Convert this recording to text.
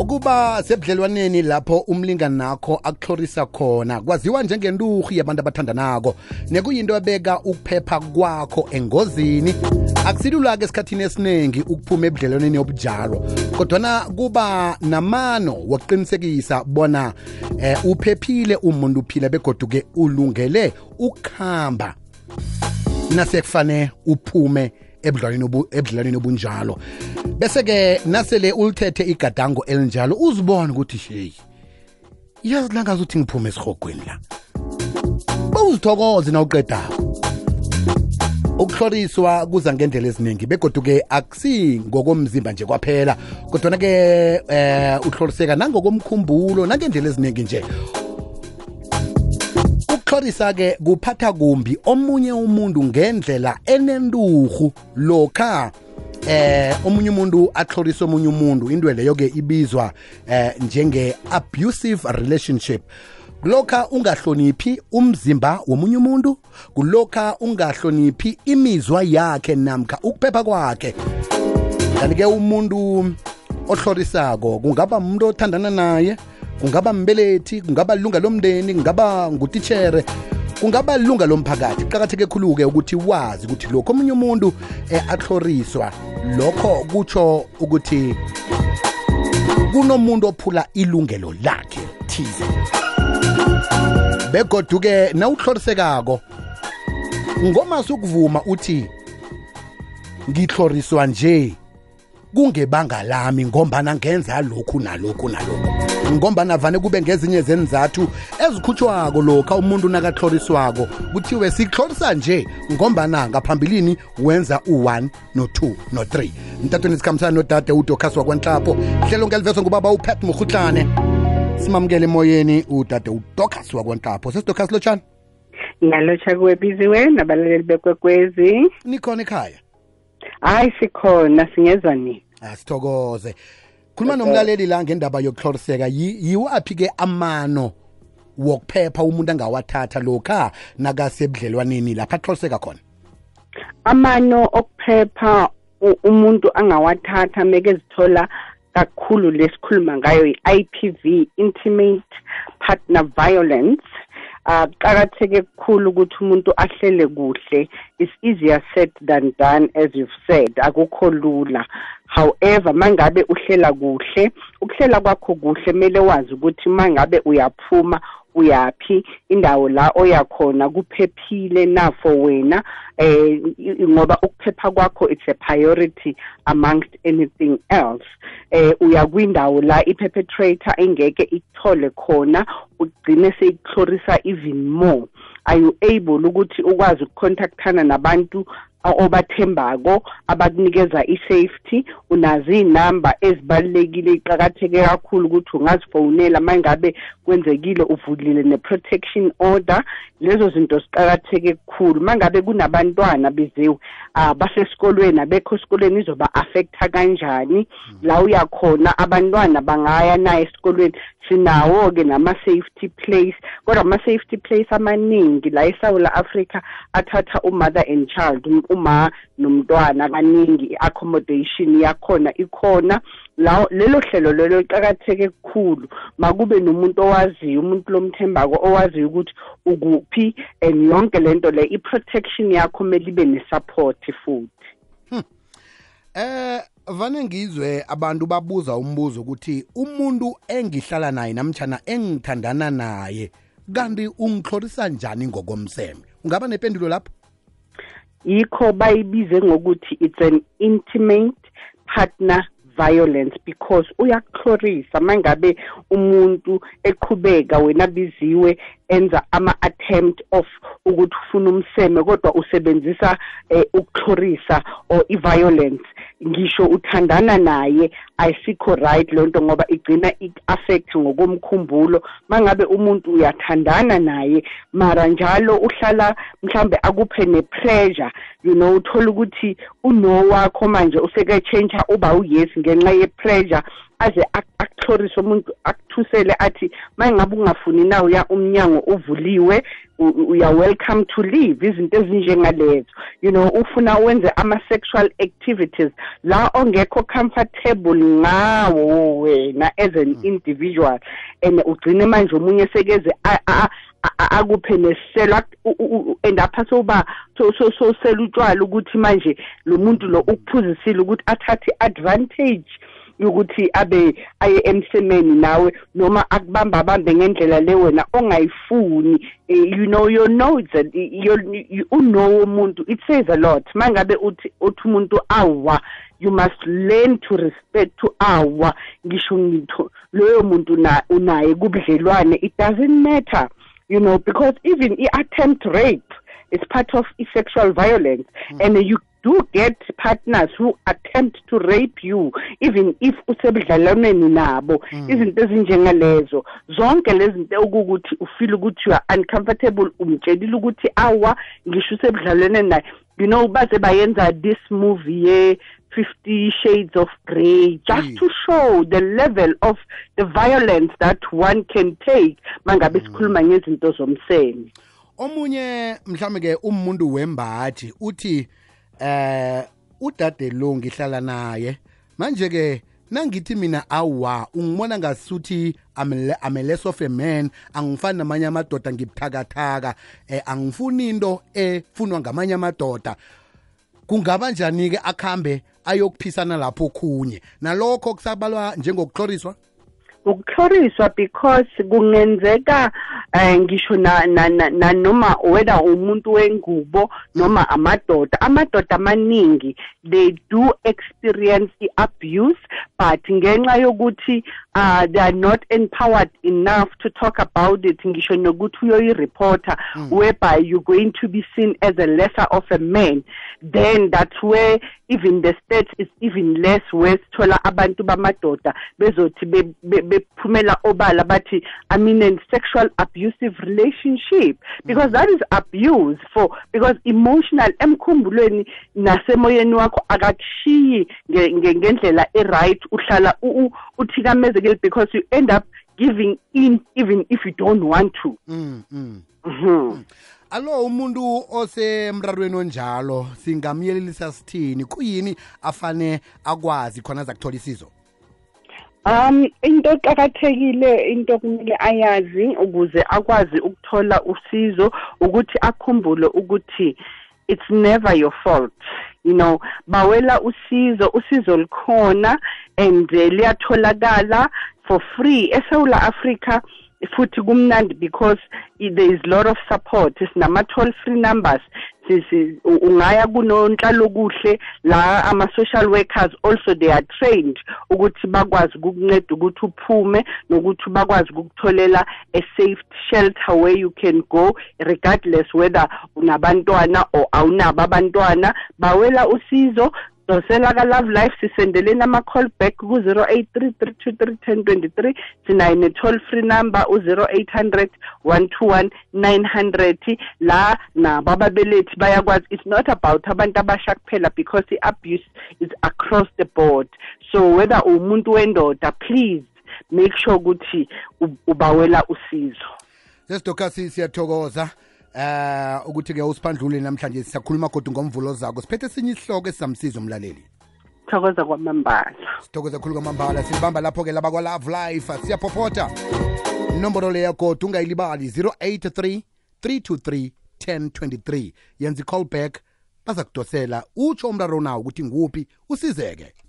ukuba sebudlelwaneni lapho umlingani nakho akuhlorisa khona kwaziwa njengenturhi yabantu abathandanako nekuyinto ebeka ukuphepha kwakho engozini akusilula-ke esikhathini esiningi ukuphuma ebudlelwaneni obujalo kodwana kuba namano wokuqinisekisa bona eh, uphephile umuntu uphila begoduke ulungele ukuhamba nasekufane uphume ebudlelwaneni obunjalo bese-ke nasele ulithethe igadango elinjalo uzibone ukuthi sheyi iyazilangaza ukuthi ngiphume esihogweni la bowuzithokoze na uqedako ukuhloriswa kuza ngendlela eziningi begoduke akusingokomzimba nje kwaphela kodwana-ke eh uhloriseka nangokomkhumbulo nangendlela eziningi nje ukuhlorisa-ke kuphatha kumbi omunye umuntu ngendlela enenturhu lokha eh omunye umuntu athlorisa omunye umuntu into leyo ke ibizwa eh njenge abusive relationship kulokha ungahloniphi umzimba womunye umuntu kulokha ungahloniphi imizwa yakhe namkha ukuphepha kwakhe kanti-ke umuntu ohlorisako kungaba umuntu othandana naye kungaba mbelethi kungaba lunga lomndeni kungaba ngutitshere kungaba lunga lomphakathi kuqakatheke khulu-ke ukuthi wazi ukuthi lokho omunye umuntu eh, athloriswa lokho kutsho ukuthi kunomuntu ophula ilungelo lakhe thize begoduke nawuhlorisekako ngomase ukuvuma uthi ngithloriswa nje kungebanga lami ngombana ngenza lokhu nalokhu nalokhu ngombana vane kube ngezinye zenzathu ezikhutshwako lokha umuntu nakatloliswako kuthiwe sikutlolisa nje ngombana ngaphambilini wenza u-1 no-2 no-3 mtathweni sikhambisana nodade udocas wakwenhlapho hlelo ngeliveso ngubaba upat mrhutlane simamukele emoyeni udade udocas wakwenhlapho sesidocas lotshani ngalotsha kuwebiziwe nabalaleli bekwekwezi nikhona ekhaya hayi sikhona singezwa nini asithokoze ah, khuluma eh, nomlaleli la ngendaba yokuhloriseka yiwaphi-ke amano wokuphepha umuntu angawathatha lokha nakasebudlelwaneni lapha akuhloriseka khona amano okuphepha umuntu angawathatha umeke zithola kakhulu lesikhuluma ngayo i-i p v intimate partner violence akuqakatheke kukhulu ukuthi umuntu ahlele kuhle is easier said than done as you've said akukho lula however uma ngabe uhlela kuhle ukuhlela kwakho kuhle kumele wazi ukuthi uma ngabe uyaphuma uyaphi indawo la oya khona kuphephile na for wena um eh, ngoba ukuphepha kwakho it's a priority amongst anything else um eh, uya kwindawo la i-perpetrator engeke ikuthole khona ugcine seyikuhlorisa even more are you able ukuthi ukwazi ukucontactana nabantu obathembako abakunikeza i-safety unazo iy'namba ezibalulekile iqakatheke kakhulu ukuthi ungazifowunela uma ngabe kwenzekile uvulile ne-protection order lezo zinto ziqakatheke kukhulu uma ngabe kunabantwana biziwe um ah, basesikolweni abekho esikolweni izoba-affektha kanjani la uyakhona abantwana bangaya nayo esikolweni sinawo-ke nama-safety place kodwa ama-safety place amaningi la esawula afrika athatha u-mother and child uma nomntwana kaningi i-accommodation yakhona ikhona lelo hlelo lelo liqakatheke kukhulu makube nomuntu owaziyo umuntu lomthembako owaziyo ukuthi ukuphi and yonke le nto le i-protection yakho kumele ibe ne-support futhi hmm. eh, vane ngizwe abantu babuza umbuzo ukuthi umuntu engihlala naye namtshana engithandana naye kanti ungihlorisa njani ngokomseme ungaba nempendulo lapho yikho bayibize ngokuthi it's an intimate partner violence because uyakhlorisa mangabe umuntu eqhubeka wena biziwe enza ama-attempt of ukuthi ufuna umseme kodwa usebenzisa um ukuhlorisa or i-violence ngisho uthandana naye ayisikho right leyo nto ngoba igcina i-affect ngokomkhumbulo uma ngabe umuntu uyathandana naye mara njalo uhlala mhlambe akuphe ne-pressure you know uthole ukuthi uno wakho manje useke-change uba uyesi ngenxa ye-pressure aze akuthorise umuntu akuthusele athi ma ingabe ungafuni na uya umnyango uvuliwe uya-welcome to leave izinto ezinjengalezo you know ufuna wenze ama-sexual activities la ongekho comfortable ngawo wena as an hmm. individual and ugcine manje omunye sekeze akuphe nesiselo and apha soba sosela utshwala ukuthi manje lo muntu lo ukuphuzisile ukuthi athathe i-advantage ukuthi abe aye emsemeni nawe noma akubamba abambe ngendlela le wena ongayifuni eh, you know you know that you know umuntu it says a lot mangabe uthi uthi umuntu awa you must learn to respect to awa ngisho ngitho loyo muntu na unaye kubudlelwane it doesn't matter you know because even i attempt rape is part of sexual violence mm. and you do get partners who attempt to rape you even if usebudlalwaneni nabo hmm. izinto ezinjengalezo zonke lezinto okukuthi ufeel ukuthi you are uncomfortable umtshelile ukuthi awa ngisho usebudlalwaneni naye you know baze bayenza this movie ye 50 shades of grey just mm. to hmm. show the level of the violence that one can take mangabe sikhuluma hmm. ngezinto zomseni omunye mhlambe ke umuntu wembathi uthi eh udade lo ngihlala naye manje ke nangithi mina awa ungibona ngasuthi I'm a less of a man angifani namanye amadoda ngibuthakathaka eh angifuni into efunwa ngamanye amadoda kungaba njani-ke akuhambe ayokuphisana lapho khunye nalokho kusabalwa njengokuhloriswa ukutloriswa because kungenzeka um uh, ngisho nanoma na, na, wether umuntu wengubo noma amadoda amadoda amaningi they do experience i-abuse but ngenxa yokuthi uh, they are not empowered enough to talk about it ngisho nokuthi uyoyireporter mm. whereby you're going to be seen as a lesser of a man then that's where even the state is even less worth thola abantu bamadoda bezothi bephumela obala bathi i mean an sexual abusive relationship mm. because that is abuse for because emotional emkhumbulweni nasemoyeni wakho akakushiyi ngendlela eright uhlala uthikamezeke it because you end up giving in even if you don't want to mm, mm. Mm -hmm. mm. alo umuntu osemrarweni onjalo singamyelelisa sithini kuyini afane akwazi khona za kuthola isizo um into eqakathekile into kumele ayazi ukuze akwazi ukuthola usizo ukuthi akhumbule ukuthi it's never your fault mm. you know bawela usizo usizo likhona and eh, liyatholakala for free eSouth Africa futhi kumnandi because there is lot of support sinama toll free numbers decision ungaya kunonhlalo kuhle la ama social workers also they are trained ukuthi bakwazi ukukunceda ukuthi uphume nokuthi bakwazi ukukutholela a safe shelter where you can go regardless whether unabantwana or awunabo abantwana bawela usizo doselaka love life sisendeleni ama-call back ku-zero eight three three two three ten twenty three sinaye ne-toll free number u-zero eight hundred one two one nine hundred la nabo ababelethi bayakwazi it's not about abantu abasha kuphela because i-abuse is across the board so whether umuntu wendoda please make sure ukuthi ubawela usizo yes dokar siyathokoza si eh ukuthi-ke usiphandlule namhlanje sisakhuluma kodwa ngomvulo zakho siphethe esinye isihloko esizamsiza umlaleli sithokoza kwamambala sithokoza khulu kwamambala silibamba lapho-ke laba kwalove life siyaphophotha inomboro leya kodwa ungayilibali 083 323 1023 yenza i-call back baza kudosela utsho umraro nawo ukuthi nguphi usizeke